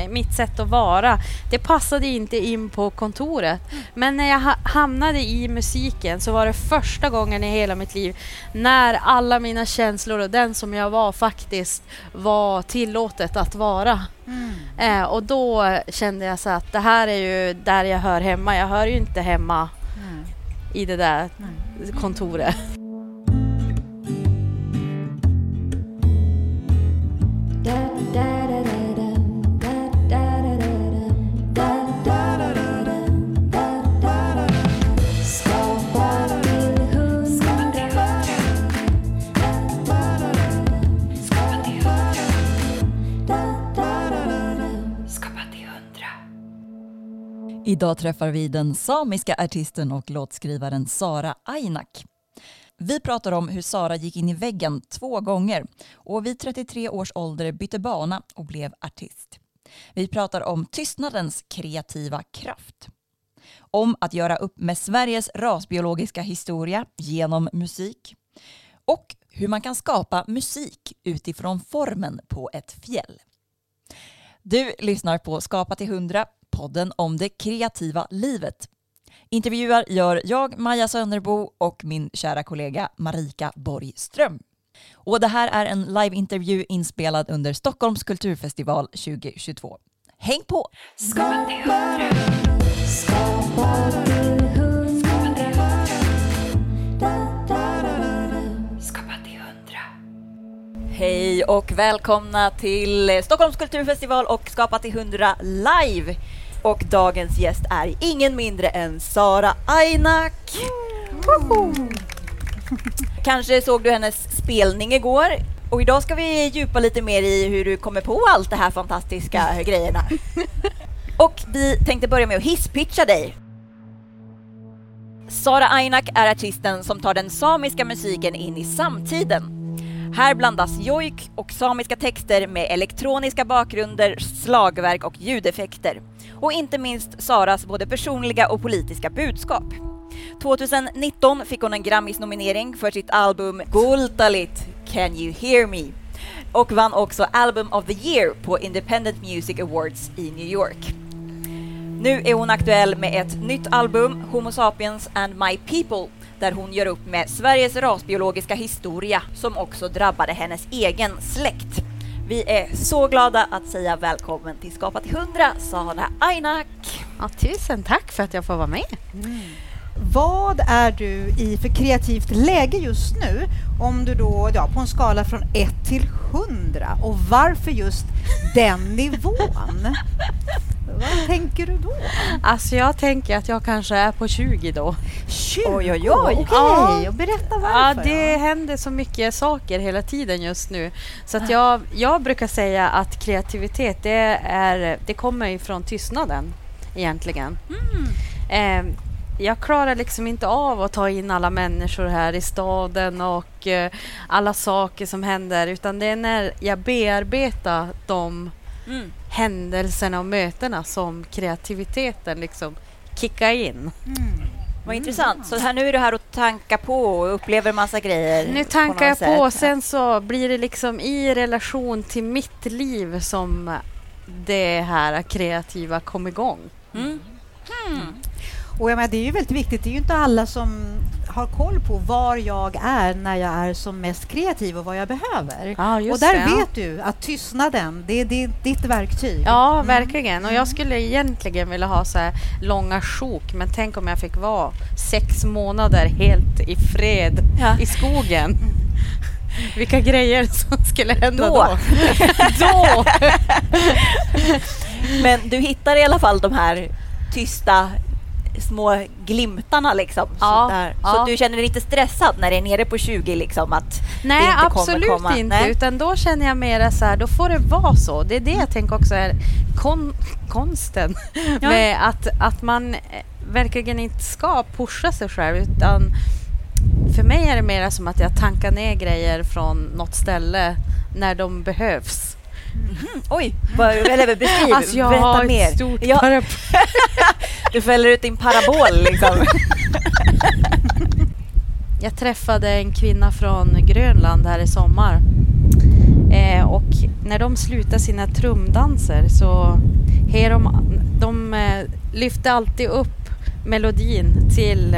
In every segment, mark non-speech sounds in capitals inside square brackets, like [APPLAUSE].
eh, mitt sätt att vara. Det passade inte in på kontoret. Men när jag ha hamnade i musiken så var det första gången i hela mitt liv när alla mina känslor och den som jag var faktiskt var tillåtet att vara. Mm. Eh, och då kände jag så att det här är ju där jag hör hemma. Jag hör ju inte hemma Mm. i det där kontoret. Idag träffar vi den samiska artisten och låtskrivaren Sara Ainak. Vi pratar om hur Sara gick in i väggen två gånger och vid 33 års ålder bytte bana och blev artist. Vi pratar om tystnadens kreativa kraft. Om att göra upp med Sveriges rasbiologiska historia genom musik. Och hur man kan skapa musik utifrån formen på ett fjäll. Du lyssnar på Skapa till 100, podden om det kreativa livet. Intervjuar gör jag, Maja Sönnerbo och min kära kollega Marika Borgström. Och det här är en liveintervju inspelad under Stockholms kulturfestival 2022. Häng på! Hej och välkomna till Stockholms kulturfestival och Skapa till 100 live. Och dagens gäst är ingen mindre än Sara Ainak. Woho! Kanske såg du hennes spelning igår. Och idag ska vi djupa lite mer i hur du kommer på allt det här fantastiska [LAUGHS] grejerna. Och vi tänkte börja med att hisspitcha dig. Sara Ainak är artisten som tar den samiska musiken in i samtiden. Här blandas jojk och samiska texter med elektroniska bakgrunder, slagverk och ljudeffekter. Och inte minst Saras både personliga och politiska budskap. 2019 fick hon en Grammis-nominering för sitt album Gultalit Can You Hear Me? och vann också Album of the Year på Independent Music Awards i New York. Nu är hon aktuell med ett nytt album, Homo sapiens and my people, där hon gör upp med Sveriges rasbiologiska historia som också drabbade hennes egen släkt. Vi är så glada att säga välkommen till Skapa till 100, Sara Ainak. Ja, tusen tack för att jag får vara med. Vad är du i för kreativt läge just nu? Om du då, ja, på en skala från 1 till 100 och varför just den nivån? Vad tänker du då? Alltså jag tänker att jag kanske är på 20 då. 20? Oj, oj, oj. Okej, Ja. och berätta Ja, varför. det händer så mycket saker hela tiden just nu. Så att jag, jag brukar säga att kreativitet, det, är, det kommer ifrån tystnaden egentligen. Eh, jag klarar liksom inte av att ta in alla människor här i staden och eh, alla saker som händer, utan det är när jag bearbetar de Mm. händelserna och mötena som kreativiteten liksom kickar in. Mm. Vad intressant. Så här, nu är du här och tankar på och upplever massa grejer. Nu på tankar jag något på, sätt. sen så blir det liksom i relation till mitt liv som det här kreativa kom igång. Mm. Och jag menar, det är ju väldigt viktigt. Det är ju inte alla som har koll på var jag är när jag är som mest kreativ och vad jag behöver. Just och där det, vet du att tystnaden, det är di- ditt verktyg. Ja, verkligen. Och jag skulle egentligen vilja ha så här långa sjok, men tänk om jag fick vara sex månader helt i fred Ja. i skogen. [LAUGHS] Vilka grejer som skulle hända Då. då. [LAUGHS] Då! Men du hittar i alla fall de här tysta små glimtarna liksom. Ja, så där. ja. så du känner dig inte stressad när det är nere på 20 liksom att Nej, inte absolut komma? inte. Nej. Utan då känner jag mer så här, då får det vara så. Det är det jag tänker också är kon konsten. Ja. Med att, att man eh, verkligen inte ska pusha sig själv. Utan för mig är det mer som att jag tankar ner grejer från något ställe när de behövs. Oj, vad, eller beskriv, Alltså jag berätta har mer. ett stort Ja, paraply. [LAUGHS] du fäller ut din parabol liksom. [LAUGHS] Jag träffade en kvinna från Grönland här i sommar. Eh, och när de slutar sina trumdanser så Här de, de eh, lyfte alltid upp melodin till...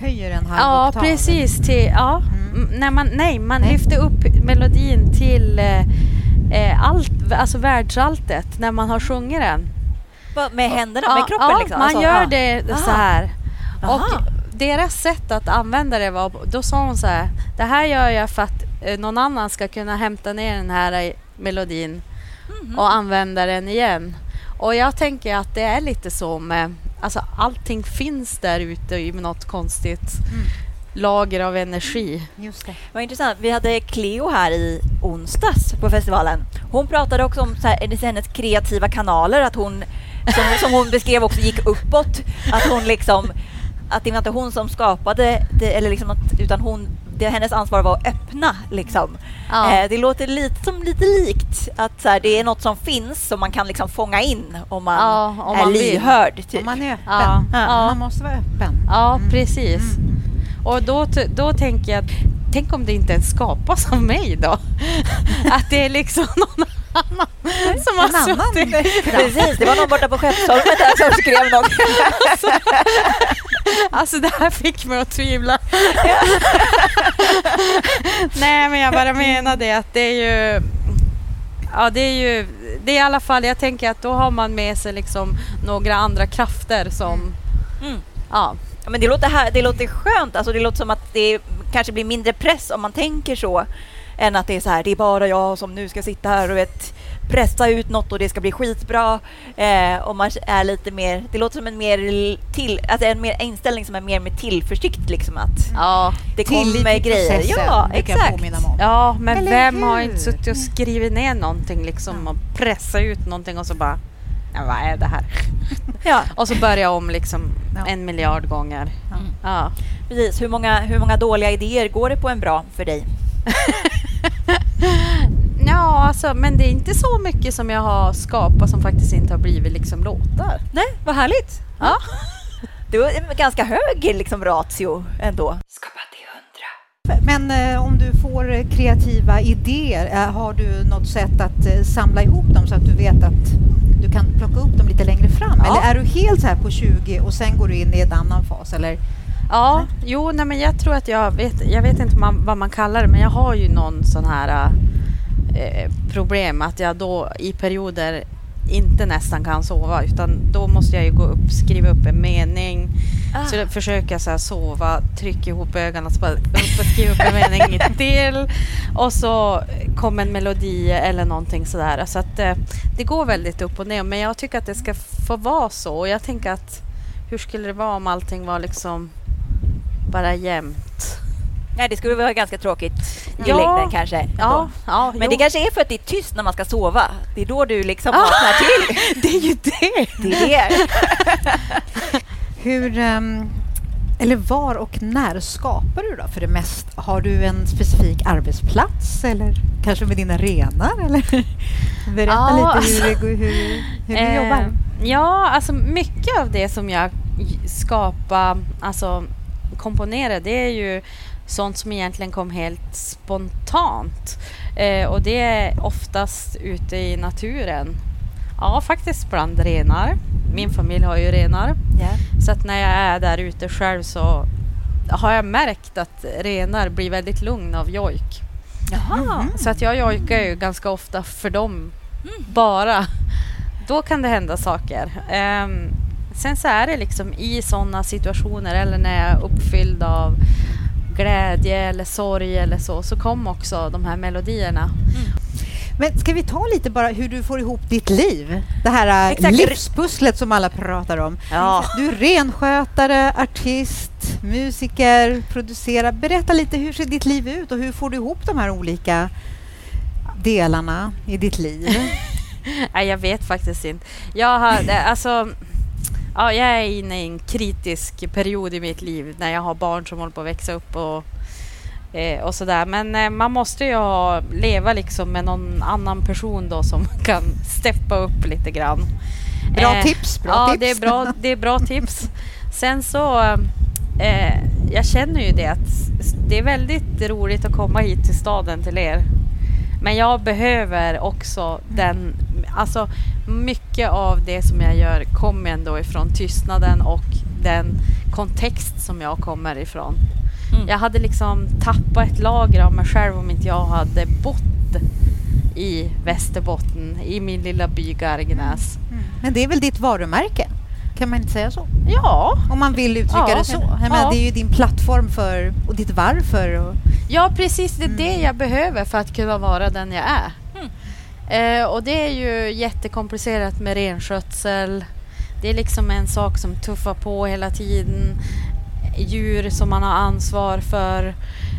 Höjer en halv Ja, oktav. precis. Till, ja, Mm. när man, nej, man Nej. lyfte upp melodin till eh, eh, allt, alltså världsalltet när man har sjungit den. Va, Med händerna, Ja, med kroppen ja, liksom? man Alltså, gör ja. det så här. Aha. Och deras sätt att använda det var, då sa hon så här, det här gör jag för att eh, någon annan ska kunna hämta ner den här eh, melodin Mhm. och använda den igen. Och jag tänker att det är lite så med, alltså allting finns där ute i något konstigt Mm. lager av energi. Just det. Vad intressant. Vi hade Cleo här i onsdags på festivalen. Hon pratade också om så här, hennes kreativa kanaler, att hon, som, som hon beskrev också, gick uppåt. Att hon liksom, att det var inte hon som skapade det, eller liksom att, utan hon, det, hennes ansvar var att öppna. Liksom. Ja. Eh, det låter lite som lite likt, att så här, det är något som finns som man kan liksom fånga in om man Ja, om är man lyhörd. Typ. Om man är öppen. Ja, ja. Man måste vara öppen. Ja, Mm. precis. Mm. Och då, då tänker jag, tänk om det inte ens skapas av mig då? [LAUGHS] Att det är liksom någon annan som har En annan suttit... Precis, det var någon borta på Skeppsholmen där som skrev något. Alltså det här fick mig att tvivla. Nej, men jag bara menar det att det är ju... Ja, det är ju... Det är i alla fall, jag tänker att då har man med sig liksom några andra krafter som... Mm. Ja, Ja, men det låter, här, det låter skönt, alltså det låter som att det kanske blir mindre press om man tänker så, än att det är så här, det är bara jag som nu ska sitta här och vet, pressa ut något och det ska bli skitbra. Eh, och man är lite mer, det låter som en mer till, alltså en mer inställning som är mer med tillförsikt liksom att ja, det kommer grejer. Ja, exakt. ja men Eller vem har hur? inte suttit och skrivit ner någonting liksom och pressat ut någonting och så bara... Ja, vad är det här? Ja, [LAUGHS] Och så börja om liksom Ja. en miljard gånger. Ja. Ja. precis. Hur många, hur många dåliga idéer går det på en bra för dig? [LAUGHS] Ja, alltså, men det är inte så mycket som jag har skapat som faktiskt inte har blivit liksom låtar. Nej, vad härligt. Ja. [LAUGHS] Var en ganska hög liksom, ratio ändå. Skapa till hundra. Men eh, om du får eh, kreativa idéer, eh, har du något sätt att eh, samla ihop dem så att du vet att du kan plocka upp dem lite längre fram? Ja. Eller är du helt så här på 20 och sen går du in i en annan fas? Eller? Ja, jo, nej, men jag tror att jag vet, jag vet inte man, vad man kallar det, men jag har ju någon sån här eh, problem att jag då i perioder inte nästan kan sova utan då måste jag ju gå upp, skriva upp en mening. Ah. Så då försöker jag så här sova, trycka ihop ögonen och bara upp och skriva upp en mening [LAUGHS] till. Och så kommer en melodi eller någonting sådär. Så att eh, det går väldigt upp och ner. Men jag tycker att det ska få vara så. Och jag tänker att hur skulle det vara om allting var liksom bara jämnt? Nej, det skulle vara ganska tråkigt i Ja. längden kanske. Ja, ja Men jo. det kanske är för att det är tyst när man ska sova. Det är då du liksom Ah. vaknar till. [LAUGHS] det är ju det! Det är det. [LAUGHS] Hur, ehm, eller var och när skapar du då för det mest? Har du en specifik arbetsplats eller kanske med dina renar? Eller? [LAUGHS] Berätta Ja, lite hur, går- hur, hur du Eh, jobbar. Ja, alltså mycket av det som jag skapar, alltså komponerar, det är ju sånt som egentligen kom helt spontant. Eh, och det är oftast ute i naturen. Ja, faktiskt bland renar. Min familj har ju renar. Ja. Så att när jag är där ute själv så har jag märkt att renar blir väldigt lugna av jojk. Mhm. Så att jag jojkar ju ganska ofta för dem bara. Då kan det hända saker. Ehm, sen så är det liksom i sådana situationer eller när jag är uppfylld av glädje eller sorg eller så, så kom också de här melodierna. Men ska vi ta lite bara hur du får ihop ditt liv? Det här äh, Exakt. livspusslet som alla pratar om. Ja. Du är renskötare, artist, musiker, producerar. Berätta lite, hur ser ditt liv ut och hur får du ihop de här olika delarna i ditt liv? [LAUGHS] Nej, jag vet faktiskt inte. Jag, har, det- alltså, ja, jag är inne i en kritisk period i mitt liv när jag har barn som håller på att växa upp och, eh, och sådär. Men eh, man måste ju ha, leva liksom med någon annan person då som [LAUGHS] kan steppa upp lite grann. Bra Eh, tips, bra ja, tips. Det är bra, det är bra [LAUGHS] tips. Sen så, eh, jag känner ju det att det är väldigt roligt att komma hit till staden till er. Men jag behöver också den, alltså mycket av det som jag gör kommer ändå ifrån tystnaden och den kontext som jag kommer ifrån. Mm. Jag hade liksom tappat ett lager av mig själv om inte jag hade bott i Västerbotten, i min lilla by Gargnäs. Mm. Men det är väl ditt varumärke? Kan man inte säga så? Ja, Om man vill uttrycka Ja. det så. Jag Ja. Det är ju din plattform för, och ditt varför. Och, ja precis. Det är det Mm. jag behöver för att kunna vara den jag är. Eh, och det är ju jättekomplicerat med renskötsel. Det är liksom en sak som tuffar på hela tiden. Djur som man har ansvar för.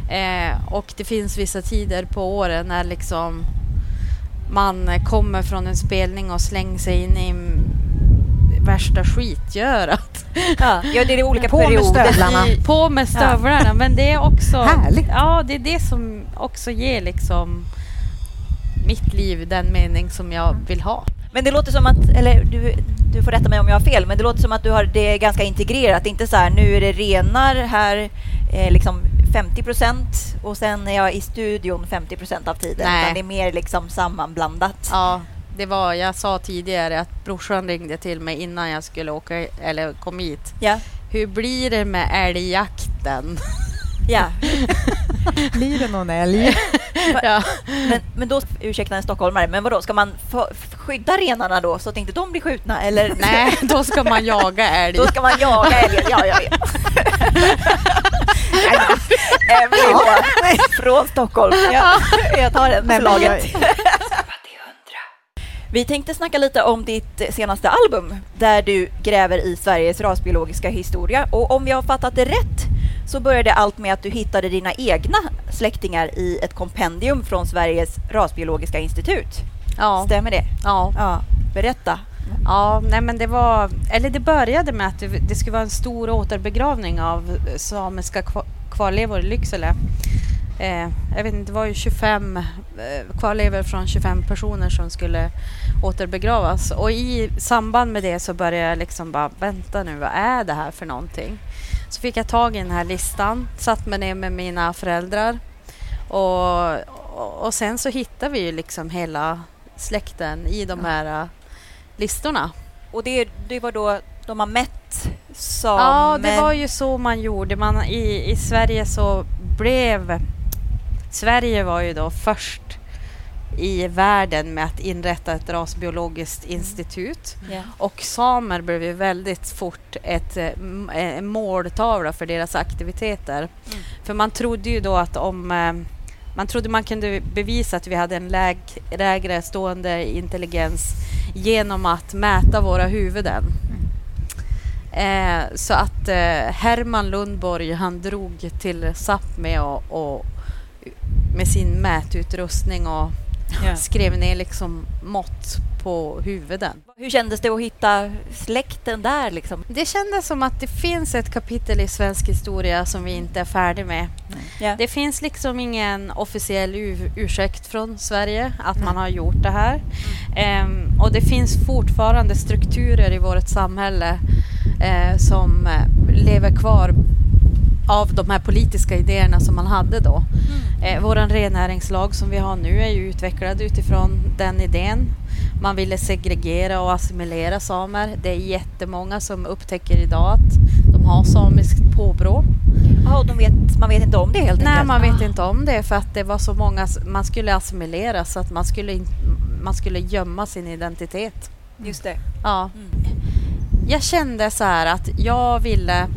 Eh, och det finns vissa tider på året när liksom man kommer från en spelning och slänger sig in i värsta skitgörat. [LAUGHS] Ja, ja, det är [LAUGHS] olika På med perioder. stövlarna. I, på med stövlarna. Men det är också... Härligt. Ja, det är det som också ger liksom mitt liv den mening som jag vill ha. Men det låter som att, eller du, du får rätta mig om jag har fel, men det låter som att du har det ganska integrerat. Inte så här, nu är det renar här eh, liksom 50 procent och sen är jag i studion 50 procent av tiden. Nej. Utan det är mer liksom sammanblandat. Ja, det var, jag sa tidigare att brorsan ringde till mig innan jag skulle åka eller kom hit. Ja. Hur blir det med älgjakten? ja. [LAUGHS] [LAUGHS] blir det någon älg? [LAUGHS] ja. Men, men då, ursäkta en stockholmare, men vadå, ska man skydda renarna då så att inte de blir skjutna? Eller [LAUGHS] Nej, då ska man jaga älg. Då ska man jaga älgen, ja jag vet. Emily från Stockholm. Ja, jag tar den Nej, för men laget. Vi tänkte snacka lite om ditt senaste album där du gräver i Sveriges rasbiologiska historia. Och om jag har fattat det rätt så började allt med att du hittade dina egna släktingar i ett kompendium från Sveriges rasbiologiska institut. Ja, Stämmer det? ja. Ja, berätta. Ja, nej men det var... Eller det började med att det, skulle vara en stor återbegravning av samiska kva- kvarlevor i Lycksele. Eh, jag vet inte, det var ju 25 eh, kvarlevor från 25 personer som skulle återbegravas. Och i samband med det så började jag liksom bara, vänta nu, vad är det här för någonting? Så fick jag tag i den här listan, satt mig ner med mina föräldrar och, och, sen så hittade vi ju liksom hela släkten i de här eh, listorna. Och det, det var då de har mätt samer... Ja, det var ju så man gjorde. Man, i, I Sverige så blev... Sverige var ju då först i världen med att inrätta ett rasbiologiskt institut. Ja. Och samer blev ju väldigt fort ett, eh, m- en måltavla för deras aktiviteter. För man trodde ju då att om eh, man trodde man kunde bevisa att vi hade en läg, lägre stående intelligens genom att mäta våra huvuden. Eh, så att eh, Herman Lundborg han drog till Sápmi och, och med sin mätutrustning och Ja. [LAUGHS] skrev ner liksom mått på huvuden. Hur kändes det att hitta släkten där liksom? Det kändes som att det finns ett kapitel i svensk historia som vi inte är färdiga med. Ja. Det finns liksom ingen officiell ur- ursäkt från Sverige att man har gjort det här. Ehm, och det finns fortfarande strukturer i vårt samhälle eh, som eh, lever kvar av de här politiska idéerna som man hade då. Eh, Vår rennäringslag som vi har nu är ju utvecklad utifrån den idén. Man ville segregera och assimilera samer. Det är jättemånga som upptäcker idag att de har samiskt påbrå. Ja, de vet, man vet inte om det helt Nej, enkelt. man vet Ah. inte om det för att det var så många, man skulle assimilera så att man skulle, man skulle gömma sin identitet. Just det. Ja. Mm. Jag kände så här att jag ville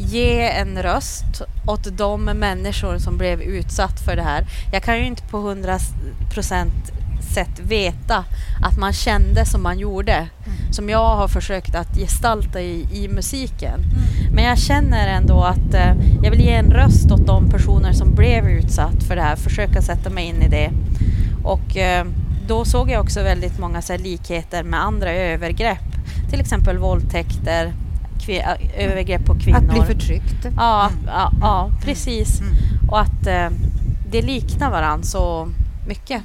ge en röst åt de människor som blev utsatt för det här. Jag kan ju inte på 100 procent sätt veta att man kände som man gjorde. Som jag har försökt att gestalta i, i musiken. Men jag känner ändå att eh, jag vill ge en röst åt de personer som blev utsatt för det här. Försöka sätta mig in i det. Och eh, då såg jag också väldigt många så här, likheter med andra övergrepp. Till exempel våldtäkter, övergrepp på kvinnor. Att bli förtryckt. Ja, Mm. ja, ja precis. Mm. Och att eh, det liknar varandra så mycket.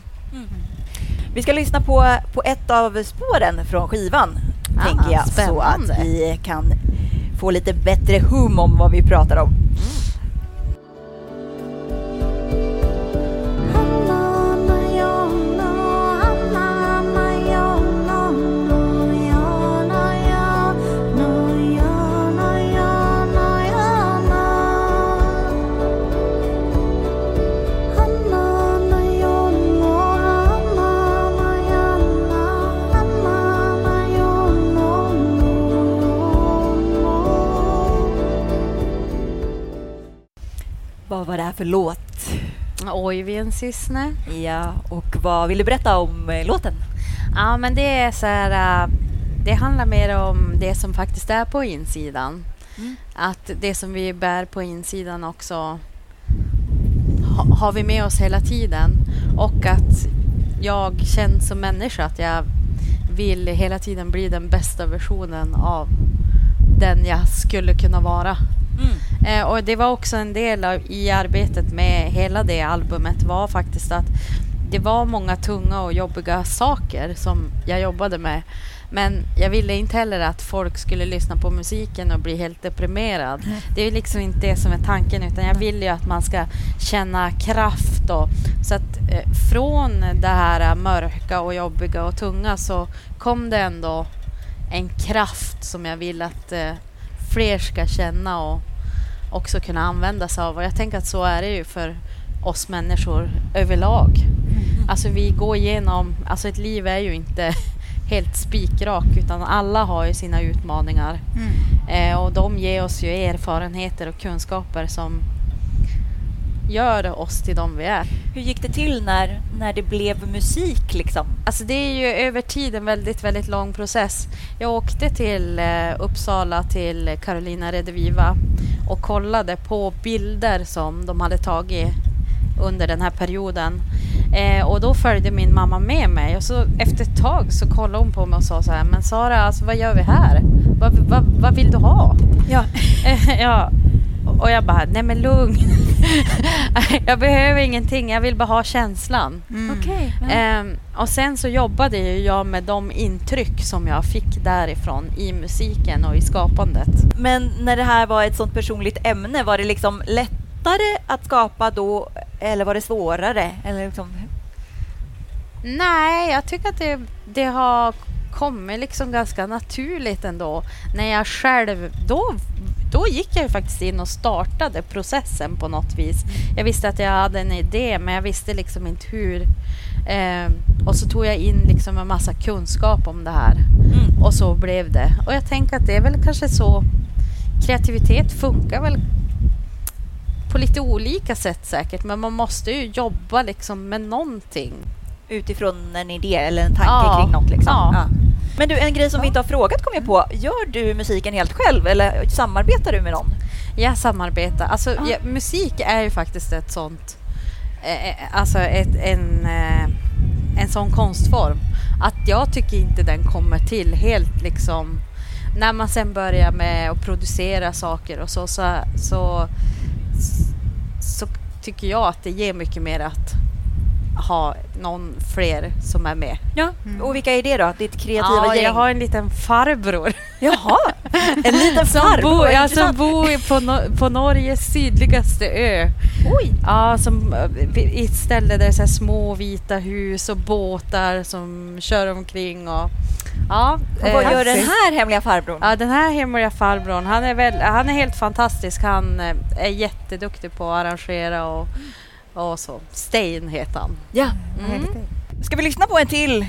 Vi ska lyssna på, på ett av spåren från skivan, Ah, tänker jag. Så spännande. att vi kan få lite bättre hum om vad vi pratar om. För låt? Oiviensisne. Ja, och vad vill du berätta om eh, låten? Ja, men det är så här... äh, Det handlar mer om det som faktiskt är på insidan. Mm. Att det som vi bär på insidan också ha, har vi med oss hela tiden. Och att jag känner som människa att jag vill hela tiden bli den bästa versionen av den jag skulle kunna vara. Mm. Eh, och det var också en del av, i arbetet med hela det albumet var faktiskt att det var många tunga och jobbiga saker som jag jobbade med. Men jag ville inte heller att folk skulle lyssna på musiken och bli helt deprimerad. Det är liksom inte det som är tanken utan jag vill ju att man ska känna kraft. Och, så att eh, från det här mörka och jobbiga och tunga så kom det ändå en kraft som jag vill att eh, fler ska känna och också kunna använda sig av. Och jag tänker att så är det ju för oss människor överlag. Alltså vi går igenom, alltså ett liv är ju inte [LAUGHS] helt spikrak utan alla har ju sina utmaningar. Mm. Eh, och de ger oss ju erfarenheter och kunskaper som gör oss till de vi är. Hur gick det till när, när det blev musik liksom? Alltså det är ju över tid en väldigt, väldigt lång process. Jag åkte till eh, Uppsala till Carolina Rediviva och kollade på bilder som de hade tagit under den här perioden. Eh, och då följde min mamma med mig och så efter ett tag så kollade hon på mig och sa så här, men Sara, alltså, vad gör vi här? Vad, vad, vad vill du ha? Ja. Eh, [LAUGHS] ja. Och jag bara, nej men lugn. [LAUGHS] jag behöver ingenting, jag vill bara ha känslan. Mm. Okej. Ehm, och sen så jobbade ju jag med de intryck som jag fick därifrån i musiken och i skapandet. Men när det här var ett sånt personligt ämne, var det liksom lättare att skapa då eller var det svårare? Eller liksom, Nej, jag tycker att det, det har kommit liksom ganska naturligt ändå. När jag själv, då, då gick jag ju faktiskt in och startade processen på något vis. Jag visste att jag hade en idé men jag visste liksom inte hur. Ehm, och så tog jag in liksom en massa kunskap om det här. mm. Och så blev det. Och jag tänker att det är väl kanske så kreativitet funkar väl på lite olika sätt säkert. Men man måste ju jobba liksom med någonting. utifrån en idé eller en tanke Ja. kring något. Liksom. Ja. Men du, en grej som vi inte har frågat kom jag på. Gör du musiken helt själv eller samarbetar du med någon? Jag samarbetar. Alltså, Ja. ja, musik är ju faktiskt ett sånt... Eh, eh, alltså ett, en, eh, en sån konstform. Att jag tycker inte den kommer till helt liksom... När man sen börjar med att producera saker och så, så, så, så tycker jag att det ger mycket mer att ha någon fler som är med. Ja. Mm. Och vilka är det då? Ditt kreativa Ja, gäng? jag har en liten farbror. Jaha, [LAUGHS] en liten Som farbror. bor, ja, som bor på, no på Norges sydligaste ö. Oj, Ja, som, eh, i ett ställe där det är så här små vita hus och båtar som kör omkring. Och, ja, och vad eh, gör den här hemliga farbrorn? Ja, den här hemliga farbrorn, han är, väl, han är helt fantastisk. Han eh, är jätteduktig på att arrangera och, och så. Stein heter han. Ja. Mm. Ska vi lyssna på en till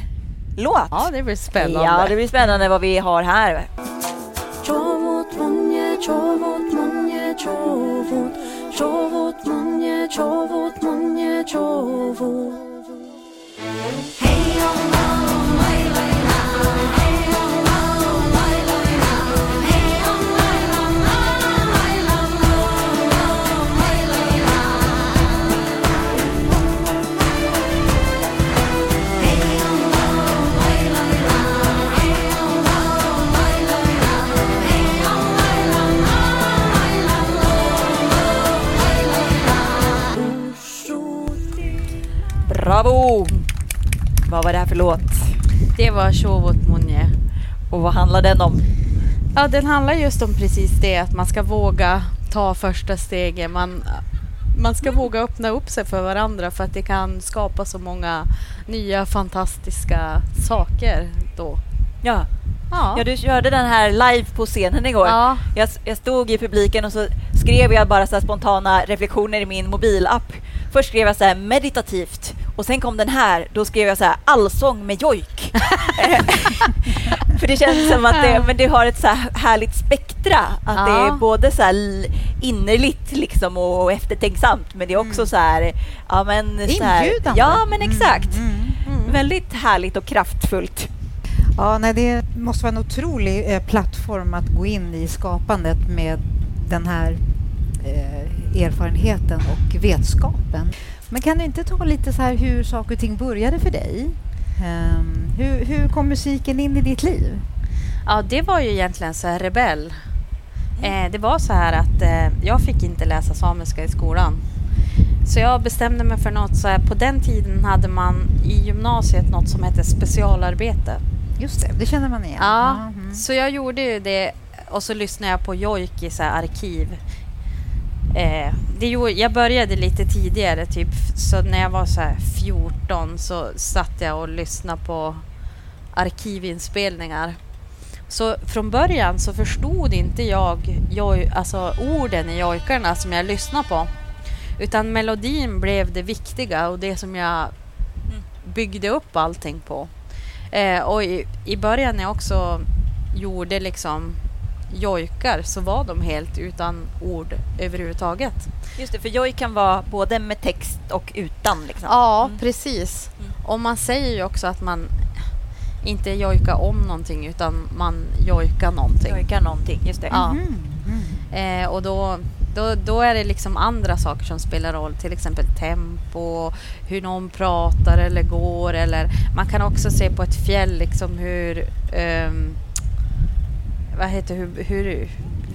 låt? Ja, det blir spännande. Ja, det blir spännande vad vi har här. 저 var Shovot Munje. Och vad handlar den om? Ja, den handlar just om precis det, att man ska våga ta första steget. Man, man ska våga öppna upp sig för varandra för att det kan skapa så många nya fantastiska saker då. Ja. Ja. ja, du körde den här live på scenen igår. Ja. Jag, jag stod i publiken och så skrev jag bara så här spontana reflektioner i min mobilapp. Först skrev jag så meditativt Och sen kom den här, då skrev jag så här allsång med jojk. [LAUGHS] För det känns som att det, men det har ett så här härligt spektra. Att det Ja. är både så här innerligt liksom och eftertänksamt men det är också så här, ja men så här, Inbjudande. Ja men exakt. Mm, mm. Väldigt härligt och kraftfullt. Ja, nej, det måste vara en otrolig eh, plattform att gå in i skapandet med den här eh, erfarenheten och vetskapen. Men kan du inte ta lite så här hur saker och ting började för dig? Ehm, hur, hur kom musiken in i ditt liv? Ja, det var ju egentligen så här rebell. Eh, det var så här att eh, jag fick inte läsa samiska i skolan. Så jag bestämde mig för något så här, på den tiden hade man i gymnasiet något som hette specialarbete. Just det, det känner man igen. Ja, mhm. så jag gjorde ju det och så lyssnade jag på jojk i så arkiv. Eh, det gjorde, jag började lite tidigare, typ, så när jag var så här 14 så satt jag och lyssnade på arkivinspelningar. Så från början så förstod inte jag jag alltså orden i jojkarna som jag lyssnade på. Utan melodin blev det viktiga och det som jag byggde upp allting på. Eh, och i, i början när jag också gjorde liksom jojkar så var de helt utan ord överhuvudtaget. Just det, för jojk kan vara både med text och utan. Liksom. Ja, Mm. precis. Mm. Och man säger ju också att man inte jojkar om någonting utan man jojkar någonting. Jojkar någonting, just det. Ja. Mhm. Eh, och då, då, då är det liksom andra saker som spelar roll, till exempel tempo, hur någon pratar eller går. Eller man kan också se på ett fjäll liksom hur, ehm, vad heter hur, hur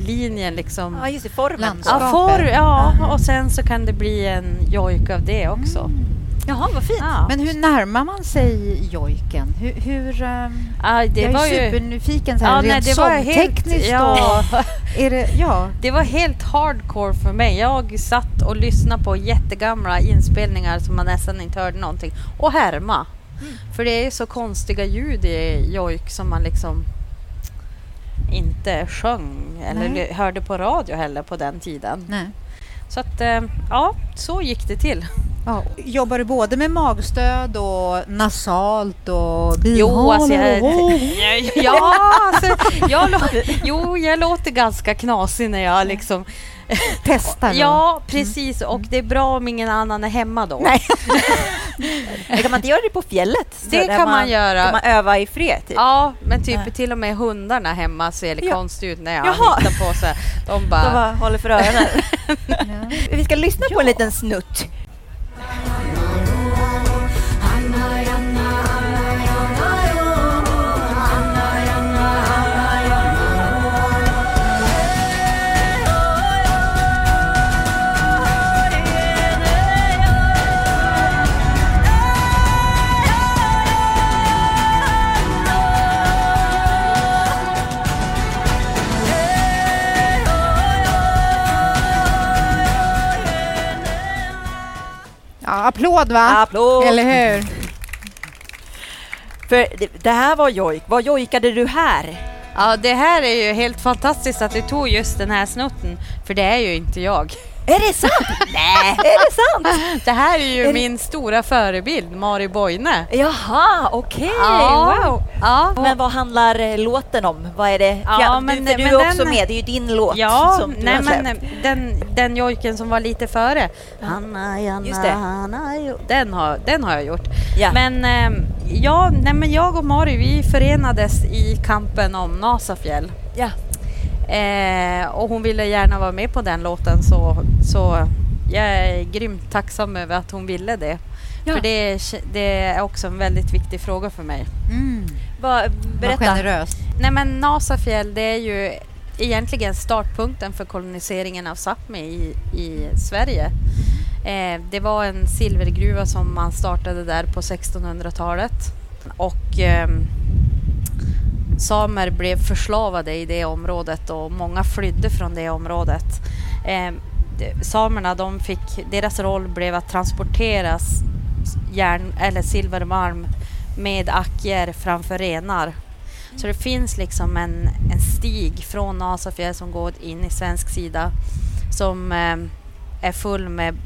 linjen liksom... Ja, just det, formen. Ja, for, ja, och sen så kan det bli en jojk av det också. Jaha, vad fint. Ja. Men hur närmar man sig jojken? Hur, hur, Ja, det jag var är ju... supernyfiken så här, Ja, nej, rent det var helt, ja, är det, ja. det var helt hardcore för mig. Jag satt och lyssnade på jättegamla inspelningar som man nästan inte hörde någonting och härma. Mm. För det är så konstiga ljud i jojk som man liksom inte sjöng eller Nej. hörde på radio heller på den tiden. Nej. Så att, eh, ja, så gick det till. Ja, jobbar du både med magstöd och nasalt och Jo, alltså jag, [LAUGHS] ja, alltså, jag, jo, jag låter ganska knasig när jag liksom... testar? Ja, precis. Och det är bra om ingen annan är hemma då. Nej. [LAUGHS] Men kan man inte göra det på fjället? Så Det kan man göra. Kan man öva i fred? Typ? Ja, men typ Nej. till och med hundarna hemma ser det Ja. konstigt ut när jag Jaha. hittar på så här. De De bara... bara håller för öronen. Ja. [LAUGHS] Vi ska lyssna på en liten snutt. Applåd va? Applåd! Eller hur? För det, här var jojk. Vad jojkade du här? Ja, det här är ju helt fantastiskt att du tog just den här snutten. För det är ju inte jag. Är det sant? [LAUGHS] Nej, är det sant? Det här är ju Är det- min stora förebild, Mari Boine. Jaha, okej. Ja. Wow. Ja, Men vad handlar eh, låten om? Vad är det? Ja, Ja, men- du, för du men är också den- med. Det är ju din låt Ja, som du nej har men släppt. den, den jojken som var lite före. Hanna, Janna, Just det. Hanna, den, har, den har jag gjort. Ja. Men, ehm, ja, nej, men jag och Mari vi förenades i kampen om Nasafjäll. Ja. Eh, och hon ville gärna vara med på den låten så, så jag är grymt tacksam över att hon ville det. Ja. För det, är- det är också en väldigt viktig fråga för mig. Mm. Vad, Vad berätta. generöst. Nej men Nasafjäll det är ju egentligen startpunkten för koloniseringen av Sápmi i, i Sverige. Eh, det var en silvergruva som man startade där på 1600-talet och ehm, samer blev förslavade i det området och många flydde från det området. Eh, samerna de fick, deras roll blev att transportera järn eller silvermalm med ackor framför renar. Så det finns liksom en, en stig från Nasafjäll som går in i svensk sida som eh, är full med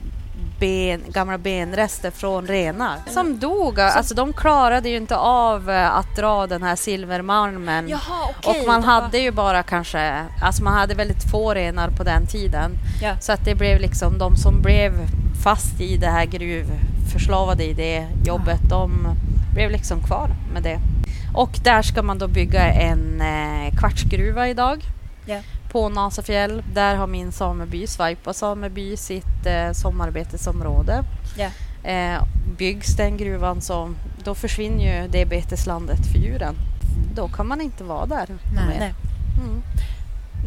ben, gamla benrester från renar som dog. Alltså de klarade ju inte av eh, att dra den här silvermalmen. Jaha, okej. Och man hade ju bara kanske, alltså man hade väldigt få renar på den tiden. Ja. Så att det blev liksom de som blev fast i det här gruvförslavade i det jobbet, de blev liksom kvar med det. Och där ska man då bygga en eh, kvartsgruva idag Ja. På Nasafjäll. Där har min sameby, Svaipa sameby, sitt eh, sommarbetesområde. Ja. Eh, byggs den gruvan så då försvinner ju det beteslandet för djuren. Då kan man inte vara där Nej. mer. Nej. Mm.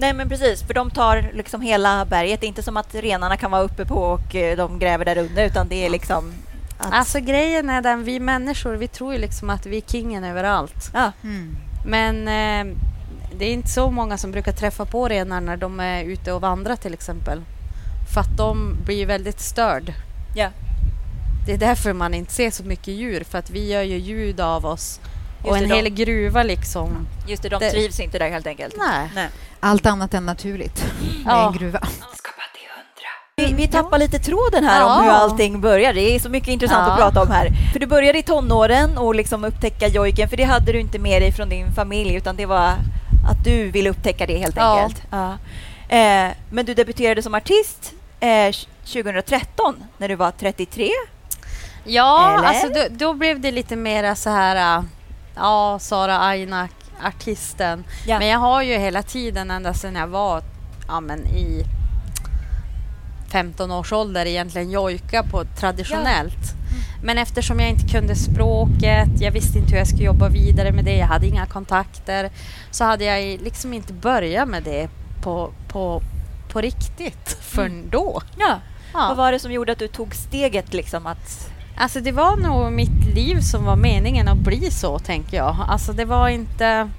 Nej men precis, för de tar liksom hela berget. Det är inte som att renarna kan vara uppe på och eh, de gräver där under utan det är liksom... Att, Alltså grejen är den, vi människor vi tror ju liksom att vi är kingen överallt. ja, Mm. Men eh, det är inte så många som brukar träffa på renar när de är ute och vandrar till exempel. För att de blir väldigt störd. ja. Det är därför man inte ser så mycket djur, för att vi gör ju ljud av oss. Just och en de- hel gruva liksom. Just det, de Det- trivs inte där helt enkelt. Nej. Nej. Allt annat än naturligt med Ja. en gruva. Vi, vi tappar lite tråden här om Ja. hur allting börjar. Det är så mycket intressant Ja. att prata om här. För du började i tonåren och liksom upptäcka jojken, för det hade du inte med dig från din familj utan det var att du ville upptäcka det helt enkelt. Ja. Eh, men du debuterade som artist eh, 2013 när du var 33. Ja, Eller? alltså då, då blev det lite mera så här... äh, Ja, Sara Ainak, artisten. Ja. Men jag har ju hela tiden, ända sedan jag var ja, men i 15 års ålder egentligen jojka på traditionellt. Men eftersom jag inte kunde språket, jag visste inte hur jag skulle jobba vidare med det, jag hade inga kontakter, så hade jag liksom inte börjat med det på, på, på riktigt förrän då. Ja. Ja. Vad var det som gjorde att du tog steget liksom att... Alltså det var nog mitt liv som var meningen att bli så, tänker jag. Alltså det var inte...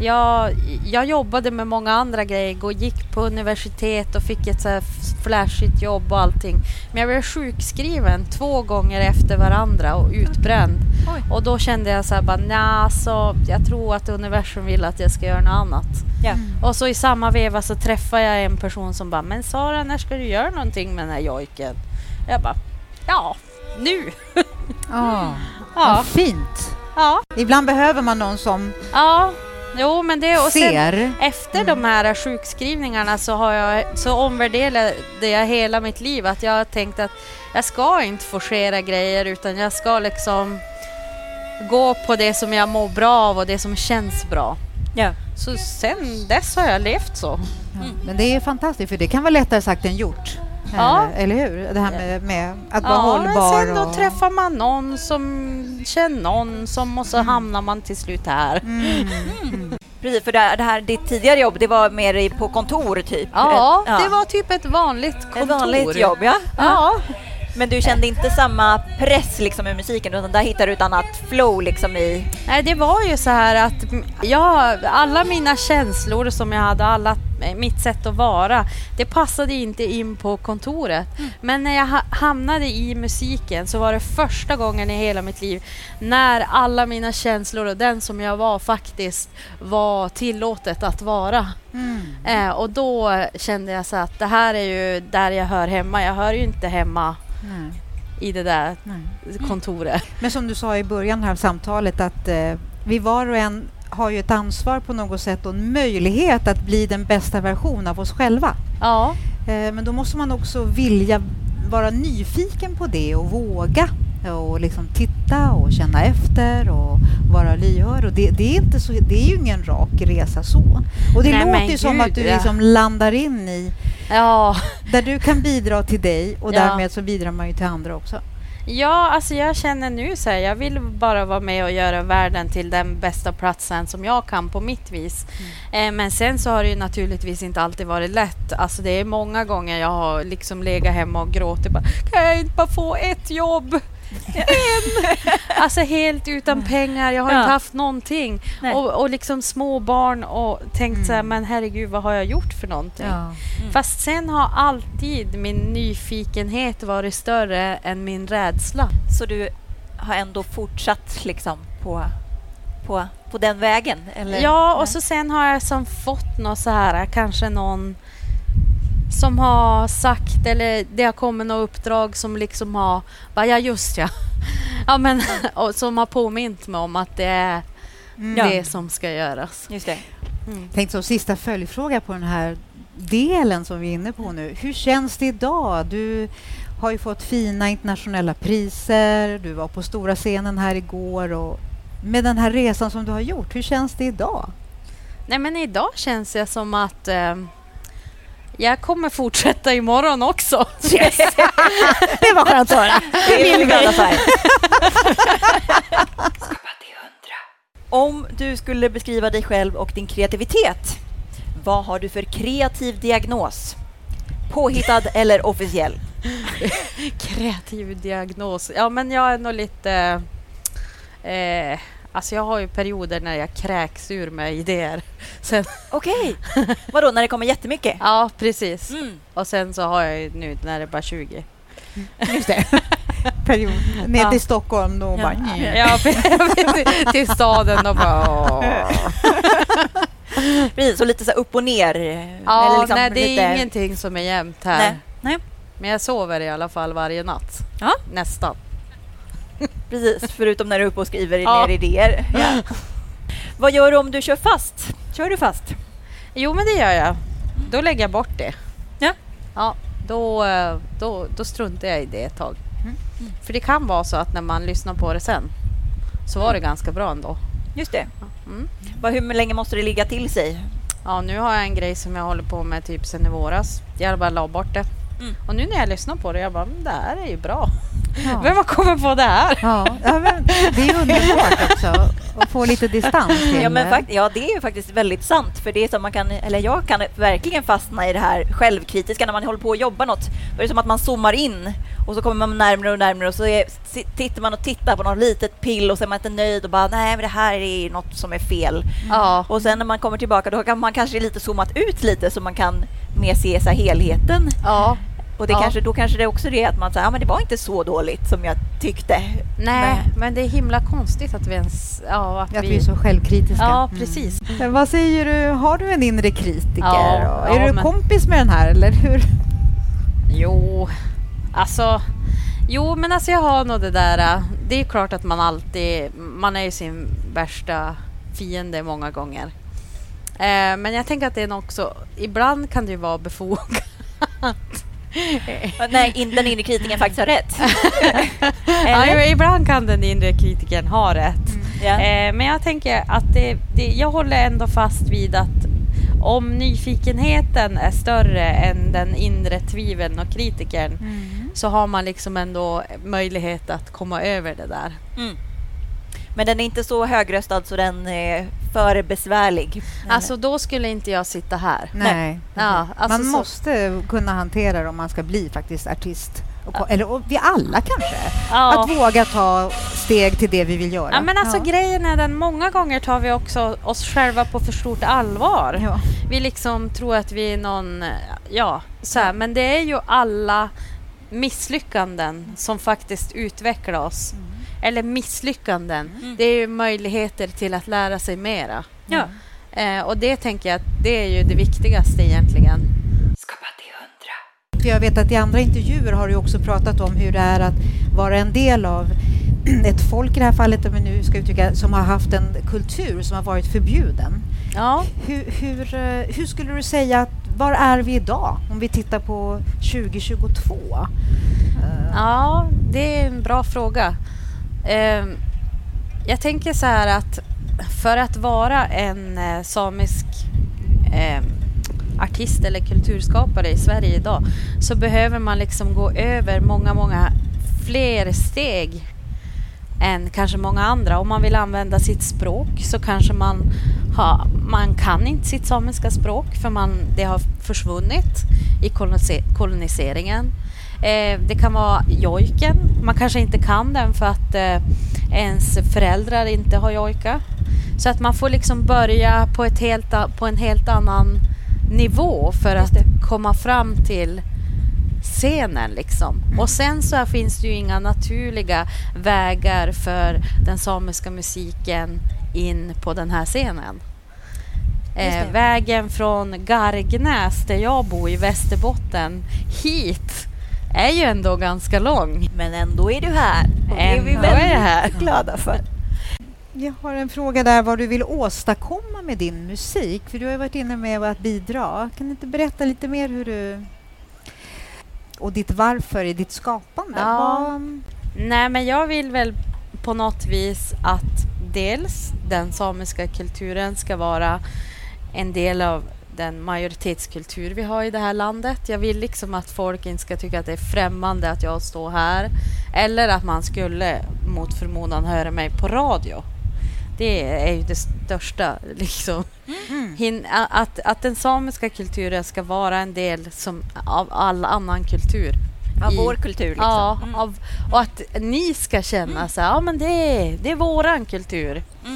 Jag, jag jobbade med många andra grejer och gick på universitet och fick ett så flashigt jobb och allting. Men jag blev sjukskriven två gånger efter varandra och utbränd. Oj. Och då kände jag så här bara, nja, så jag tror att universum vill att jag ska göra något annat. Ja. Och så i samma veva så träffade jag en person som bara, men Sara, när ska du göra någonting med den här jojken? Jag bara, ja, nu. Ja. [LAUGHS] Ja. Vad fint. Ja, Ibland behöver man någon som ja. Jo, men det och sen ser. efter de här sjukskrivningarna så, har jag, så omvärderade jag hela mitt liv. Att jag har tänkt att jag ska inte forcera grejer utan jag ska liksom gå på det som jag mår bra av och det som känns bra. Ja. Så sen dess har jag levt så. Ja. Men det är fantastiskt, för det kan vara lättare sagt än gjort. Ja. Eller hur? Det här med, med att vara Ja, men hållbar. sen då och... träffar man någon som känner någon som och så hamnar man till slut här. Mm. Precis, för det här, det här, ditt tidigare jobb, det var mer på kontor typ? Ja, Ett- det var typ ett vanligt kontor. Ett vanligt jobb, ja. Ja, Men du kände inte samma press liksom i musiken, utan där hittade du ett annat flow liksom i... Nej, det var ju så här att jag, alla mina känslor som jag hade, alla, mitt sätt att vara, det passade inte in på kontoret. Men när jag ha- hamnade i musiken så var det första gången i hela mitt liv när alla mina känslor och den som jag var faktiskt var tillåtet att vara. Mm. Eh, och då kände jag så att det här är ju där jag hör hemma. Jag hör ju inte hemma Nej. i det där Nej. kontoret. [LAUGHS] Men som du sa i början här av samtalet att eh, vi var och en har ju ett ansvar på något sätt och en möjlighet att bli den bästa versionen av oss själva. Ja. Eh, men då måste man också vilja vara nyfiken på det och våga och liksom titta och känna efter och vara lyhörd. Och det, det, är inte så, det är ju ingen rak resa så. Och det Nej, låter ju som att du ja. liksom landar in i Ja. där du kan bidra till dig och Ja. därmed så bidrar man ju till andra också. Ja, alltså jag känner nu så här, jag vill bara vara med och göra världen till den bästa platsen som jag kan på mitt vis. Eh, men sen så har det ju naturligtvis inte alltid varit lätt. Alltså det är många gånger jag har liksom legat hemma och gråtit bara, kan jag inte bara få ett jobb? Alltså helt utan pengar, jag har Ja. inte haft någonting. Nej. Och, och liksom små barn och tänkt så här, Mm. men herregud vad har jag gjort för någonting? Fast sen har alltid min nyfikenhet varit större än min rädsla. Så du har ändå fortsatt liksom på, på, på den vägen? Eller? Ja, och så sen har jag som fått något så här, kanske någon som har sagt eller det har kommit något uppdrag som liksom har, bara, ja just ja, [LAUGHS] ja men, [LAUGHS] och som har påmint mig om att det är Mm. det som ska göras. Just det. Tänk som sista följdfråga på den här delen som vi är inne på nu. Hur känns det idag? Du har ju fått fina internationella priser, du var på stora scenen här igår och med den här resan som du har gjort, hur känns det idag? Nej men idag känns det som att eh, jag kommer fortsätta imorgon också. Yes. [LAUGHS] Det var skönt att höra. Det är vi glada för. [LAUGHS] Om du skulle beskriva dig själv och din kreativitet, vad har du för kreativ diagnos? Påhittad eller officiell? [LAUGHS] Kreativ diagnos. Ja men jag är nog lite... Eh, alltså jag har ju perioder när jag kräks ur mig idéer. [LAUGHS] Sen, Okej. [LAUGHS] Vadå, när det kommer jättemycket? ja precis. Mm. Och sen så har jag ju nu när det är bara 20. Just det. [LAUGHS] Period. Ner Ja. till Stockholm då Ja. bara... Ja, till- till staden och bara... Åh. Precis, så lite så upp och ner. Ja, eller liksom nej, det är lite... ingenting som är jämnt här. Nej, nej, Men jag sover i alla fall varje natt. Ja. Nästan. [LAUGHS] precis. Förutom när du är uppe och skriver Ja. ner idéer. [LAUGHS] Ja. Vad gör du om du kör fast? Kör du fast? Jo, men det gör jag. Då lägger jag bort det. Ja. Ja, då, då, då struntar jag i det ett tag. Mm. För det kan vara så att när man lyssnar på det sen så var det ganska bra ändå. Just det. Mm. Hur länge måste det ligga till sig? Ja, nu har jag en grej som jag håller på med typ sen i våras. Jag bara la bort det. Mm. Och nu när jag lyssnar på det, jag bara, "Men det här är ju bra. Ja. Vem har kommit på det här? Ja, ja, men det är underbart också att få lite distans Ja, men det. fakt- ja, det är ju faktiskt väldigt sant. För det är som man kan, eller jag kan verkligen fastna i det här självkritiska när man håller på att jobba något. Då är det som att man zoomar in och så kommer man närmare och närmare och så är, tittar man och tittar på något litet pill och så är man inte nöjd och bara nej men det här är något som är fel. Ja, Och sen när man kommer tillbaka då kan man kanske lite zoomat ut lite så man kan mer se så här helheten. ja. Och det Ja. kanske, då kanske det är också det att man säger ja men det var inte så dåligt som jag tyckte. Nej, men det är himla konstigt att vi ens... Ja, att Att vi är så självkritiska. Ja, Mm. precis. Men Vad säger du, har du en inre kritiker? Ja, Och är ja, du men- kompis med den här eller hur? Jo, alltså... Jo, men alltså jag har nog det där... äh, Det är klart att man alltid... Man är ju sin värsta fiende många gånger. Eh, men jag tänker att det är också... Ibland kan det ju vara befogat. [LAUGHS] Nej, in, den inre kritiken faktiskt har rätt. [LAUGHS] Ja, ibland kan den inre kritikern ha rätt. Ja. Eh, men jag tänker att det, det, jag håller ändå fast vid att om nyfikenheten är större än den inre tviveln och kritikern Mm. så har man liksom ändå möjlighet att komma över det där. Mm. Men den är inte så högröstad så den är för besvärlig. Alltså då skulle inte jag sitta här. Nej. Ja, alltså man så- måste kunna hantera det om man ska bli faktiskt artist. Och, Eller och vi alla kanske. Ja. Att våga ta steg till det vi vill göra. Ja, men alltså Ja. grejen är den, många gånger tar vi också oss själva på för stort allvar. Ja. Vi liksom tror att vi är någon, ja, så här, men det är ju alla misslyckanden som faktiskt utvecklar oss. Eller misslyckanden, Mm. det är ju möjligheter till att lära sig mera. Ja. Eh, och det tänker jag att det är ju det viktigaste egentligen. Skapa till hundra. För jag vet att i andra intervjuer har du också pratat om hur det är att vara en del av [CLEARS THROAT] ett folk i det här fallet, om vi nu ska uttrycka, som har haft en kultur som har varit förbjuden. Ja, Hur, hur, eh, hur skulle du säga att var är vi idag om vi tittar på 2022? Eh, ja det är en bra fråga. Eh, jag tänker så här att för att vara en eh, samisk eh, artist eller kulturskapare i Sverige idag så behöver man liksom gå över många, många fler steg än kanske många andra. Om man vill använda sitt språk så kanske man, ha, man kan inte sitt samiska språk för man, det har försvunnit i kolonise, koloniseringen. Eh, det kan vara jojken. Man kanske inte kan den för att eh, ens föräldrar inte har jojka. Så att man får liksom börja på, ett helt, på en helt annan nivå för att komma fram till scenen. Liksom. Och sen så finns det ju inga naturliga vägar för den samiska musiken in på den här scenen. Eh, vägen från Gargnäs, där jag bor i Västerbotten, hit är ju ändå ganska lång. Men ändå är du här. Och det är vi väldigt här. glada för. Jag har en fråga där vad du vill åstadkomma med din musik. För du har ju varit inne med att bidra. Kan du inte berätta lite mer hur du... Och ditt varför i ditt skapande? Ja. Vad- Nej, men jag vill väl på något vis att dels den samiska kulturen ska vara en del av den majoritetskultur vi har i det här landet. Jag vill liksom att folk inte ska tycka att det är främmande att jag står här. Eller att man skulle mot förmodan höra mig på radio. Det är ju det största [LAUGHS] liksom. Mm. Att, att den samiska kulturen ska vara en del som, av all annan kultur. Av i- vår kultur. Liksom. Ja, Mm. av, och att ni ska känna så här, ja men det är, det är våran kultur. Mm.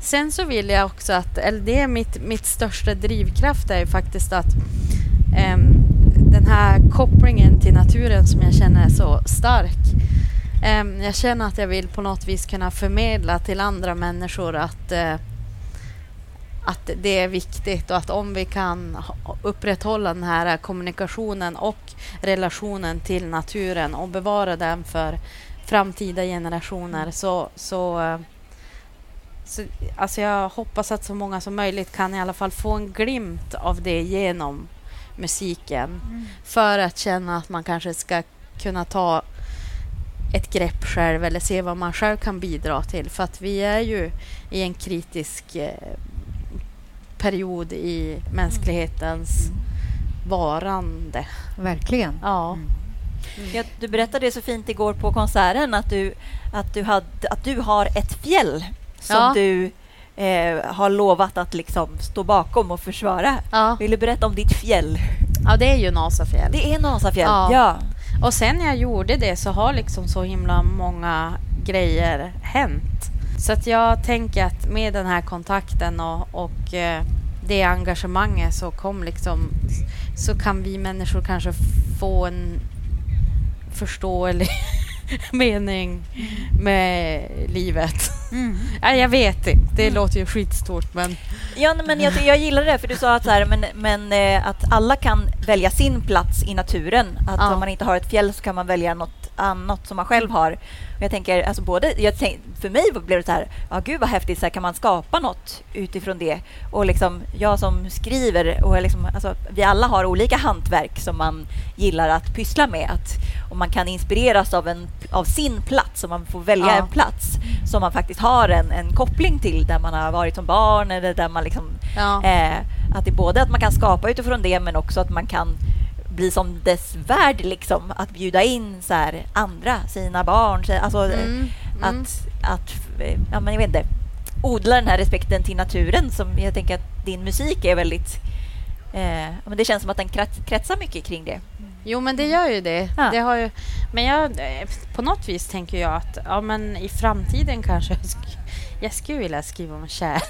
Sen så vill jag också att, eller det är mitt, mitt största drivkraft är ju faktiskt att ehm, den här kopplingen till naturen som jag känner är så stark. Ehm, jag känner att jag vill på något vis kunna förmedla till andra människor att eh, att det är viktigt och att om vi kan upprätthålla den här kommunikationen och relationen till naturen och bevara den för framtida generationer så, så, eh, så alltså jag hoppas att så många som möjligt kan i alla fall få en glimt av det genom musiken för att känna att man kanske ska kunna ta ett grepp själv eller se vad man själv kan bidra till. För att vi är ju i en kritisk eh, period i mänsklighetens varande. Verkligen. Ja. Mm. Ja, du berättade så fint igår på konserten att du, att du, hade, att du har ett fjäll som Ja. du eh, har lovat att liksom stå bakom och försvara. Ja. Vill du berätta om ditt fjäll? ja, det är ju Nasafjäll. Det är Nasafjäll. Ja. Ja. Och sen när jag gjorde det så har liksom så himla många grejer hänt. Så att jag tänker att med den här kontakten och, och eh, det engagemanget så kom liksom så kan vi människor kanske få en förståelig [LAUGHS] mening med livet. Mm. Ja, jag vet inte, det låter ju skitstort men Ja, nej, men jag, jag gillar det, för du sa att, så här, men, men, eh, att alla kan välja sin plats i naturen. Att Ja. om man inte har ett fjäll så kan man välja något annat som man själv har. Jag tänker, alltså både, jag tänk, för mig blev det så här, ja gud vad häftigt, så här, kan man skapa något utifrån det? Och liksom, jag som skriver, och liksom, alltså, vi alla har olika hantverk som man gillar att pyssla med. Att, och man kan inspireras av, en, av sin plats, och man får välja Ja. en plats som man faktiskt har en, en koppling till, där man har varit som barn eller där man liksom ja. Eh, att det är både att man kan skapa utifrån det men också att man kan bli som dess värd, liksom. Att bjuda in så här, andra, sina barn. så- Alltså, eh, Mm, mm. att, att ja, men jag vet inte, odla den här respekten till naturen som jag tänker att din musik är väldigt... Eh, men det känns som att den krets, kretsar mycket kring det. Jo, men det gör ju det. Ja. det har ju, men jag, eh, på något vis tänker jag att ja, men i framtiden kanske jag, sk- jag skulle vilja skriva om kärlek.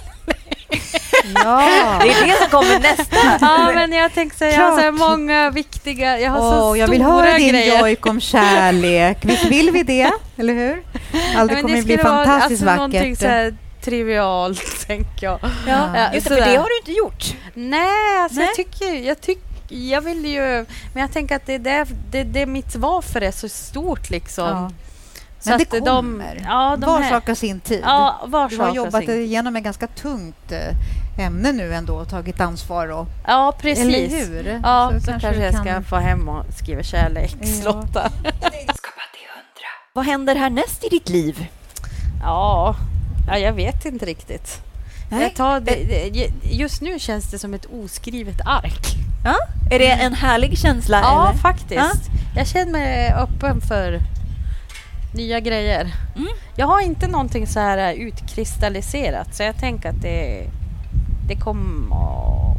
Ja. Det är det som kommer nästa. [LAUGHS] Ja, men jag tänker så här, jag har så många viktiga... Jag har så Åh, stora jag vill höra din grejer. jojk om kärlek. Visst vill vi det? Eller hur? Ja, men kommer bli skulle vara, fantastiskt alltså, vackert. så trivialt, [LAUGHS] tänker jag. Ja, Ja, just det, för det har du inte gjort. Nej, alltså Nej. jag tycker... Jag, tycker jag vill ju... Men jag tänker att det, det, det, det mitt varför är så stort liksom. Ja. Så Men det att kommer. De, ja, de Var sak har sin tid. Ja, var du har jobbat igenom ett ganska tungt eh, ämne nu ändå och tagit ansvar. Och, Ja, precis. Eller hur? Ja, så, kanske, du jag kan- ska få hem och skriva kärlekslåtar. Vad händer härnäst i ditt liv? Ja. ja, jag vet inte riktigt. Nej. Jag tar det, just nu känns det som ett oskrivet ark. Ja? Är det en härlig känsla? Ja, eller? faktiskt. Jag känner mig öppen för nya grejer. Mm. Jag har inte någonting så här utkristalliserat så jag tänker att det, det kommer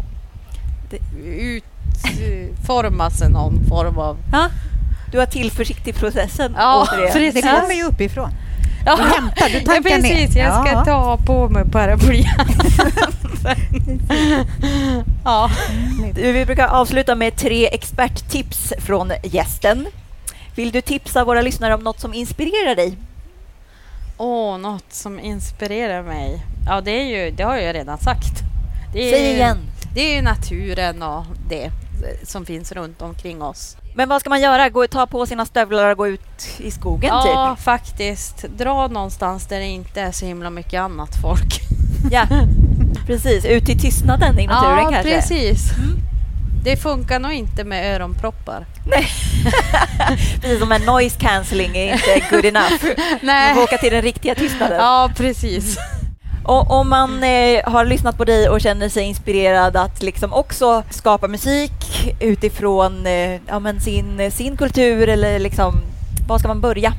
Det- utformas i någon form av... Ja? Du har tillförsikt i processen? Ja, återigen. precis. Det kommer ju uppifrån. Ja, Du hämtar, du tankar ja, precis. ner. Jag ska Ja. ta på mig paraplyet. [LAUGHS] ja. Du, Vi brukar avsluta med tre experttips från gästen. Vill du tipsa våra lyssnare om något som inspirerar dig? Åh, något som inspirerar mig. Ja, det, är ju, det har jag redan sagt. Det är, Säg igen. Det är ju naturen och det som finns runt omkring oss. Men vad ska man göra? Gå, ta på sina stövlar och gå ut i skogen Ja, faktiskt. Dra någonstans där det inte är så himla mycket annat folk. typ? [LAUGHS] Ja, [LAUGHS] precis. Ut i tystnaden i naturen ja, kanske. precis. Mm. Det funkar nog inte med öronproppar. [LAUGHS] Precis som en noise cancelling är inte good enough. Man Nej. får åka till den riktiga tystnaden. Ja, precis. Och om man eh, har lyssnat på dig och känner sig inspirerad att liksom också skapa musik utifrån eh, ja, sin, sin kultur eller liksom, var ska man börja?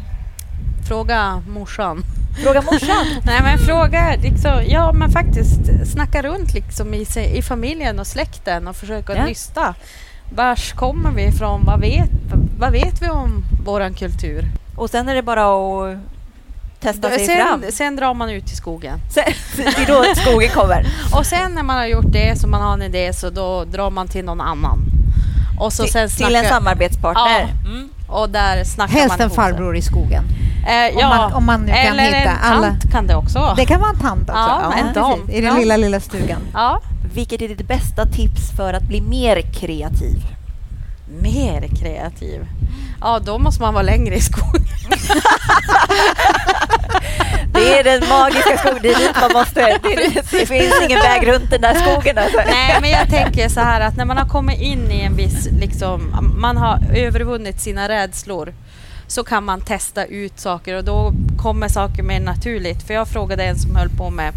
Fråga morsan. Fråga morsan. [LAUGHS] Nej men fråga, liksom, ja men faktiskt snacka runt liksom i, i familjen och släkten och försöka Ja. nysta. Vars kommer vi ifrån? Vad vet, vad vet vi om våran kultur? Och sen är det bara att testa sig fram. Sen, sen drar man ut i skogen. Sen, [LAUGHS] det är då skogen kommer. [LAUGHS] Och sen när man har gjort det, så man har en idé, så då drar man till någon annan. Och så sen till, till en snackar- samarbetspartner. Ja. Mm. Och där snackar Helst man en farbror i skogen. Eh, Om ja, man- om man nu kan eller hitta en alla- tant kan det också vara. Det kan vara en tant också. Ja, en dam. I den Ja. lilla, lilla stugan. Ja. Vilket är ditt bästa tips för att bli mer kreativ? Mer kreativ. Ja, då måste man vara längre i skogen. [LAUGHS] Det är den magiska skogen, [LAUGHS] det är dit man måste. Det, det finns ingen väg runt den där skogen. Alltså. Nej, men jag tänker så här att när man har kommit in i en viss, liksom, man har övervunnit sina rädslor så kan man testa ut saker och då kommer saker mer naturligt. För jag frågade en som höll på med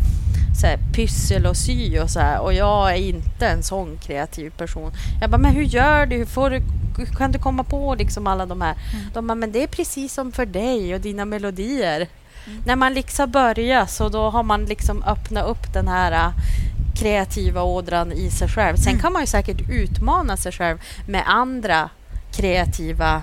så här, pyssel och sy och så här och jag är inte en sån kreativ person. Jag bara, men hur gör du? Hur får du kan du komma på liksom alla de här? De bara, men det är precis som för dig och dina melodier. När man liksom börjar så då har man liksom öppnat upp den här äh, kreativa ådran i sig själv. Sen kan man ju säkert utmana sig själv med andra kreativa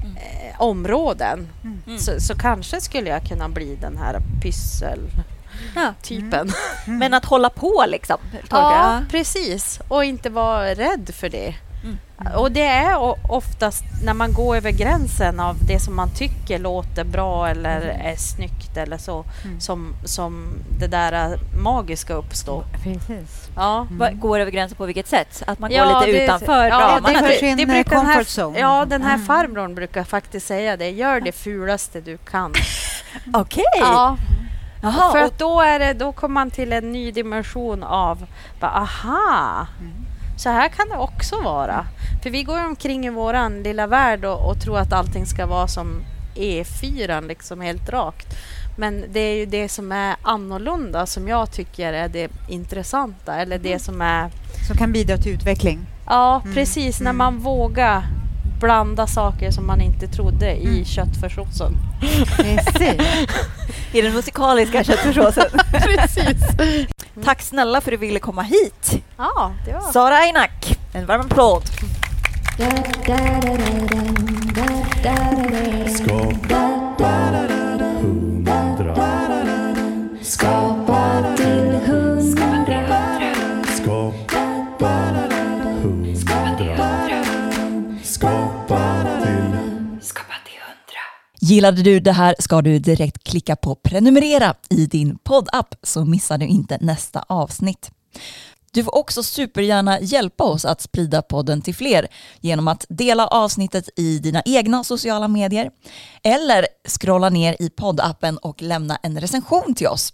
eh, områden. Mm. Så, så kanske skulle jag kunna bli den här pyssel-typen. Ja. [LAUGHS] Men att hålla på liksom. Ja, precis. Och inte vara rädd för det. Mm. Och det är oftast när man går över gränsen av det som man tycker låter bra eller är snyggt eller så som, som det där äh, magiska uppstår. Precis. Ja. Vad Går över gränsen på vilket sätt? Att man Ja, går lite det- utanför ja, ramarna? det- typ. sin, eh, brukar den här. Ja, den här Mm. farbrorn brukar faktiskt säga det. Gör det fulaste du kan. [LAUGHS] Okej. Ja, Jaha, för och- då, är det, då kommer man till en ny dimension av bara, aha, så här kan det också vara. För vi går omkring i våran lilla värld och, och tror att allting ska vara som E4, liksom helt rakt. Men det är ju det som är annorlunda som jag tycker är det intressanta. Eller det som är... Som kan bidra till utveckling. Ja, Mm, precis. När mm. man vågar blanda saker som man inte trodde i Mm. köttfärssåsen. Precis. [LAUGHS] I den musikaliska köttfärssåsen. [LAUGHS] Precis. Tack snälla för att du ville komma hit. Ja, det var... Sara Ainak, en varm applåd. Skapa Gillade du det här ska du direkt klicka på prenumerera i din poddapp så missar du inte nästa avsnitt. Du får också supergärna hjälpa oss att sprida podden till fler genom att dela avsnittet i dina egna sociala medier eller scrolla ner i poddappen och lämna en recension till oss.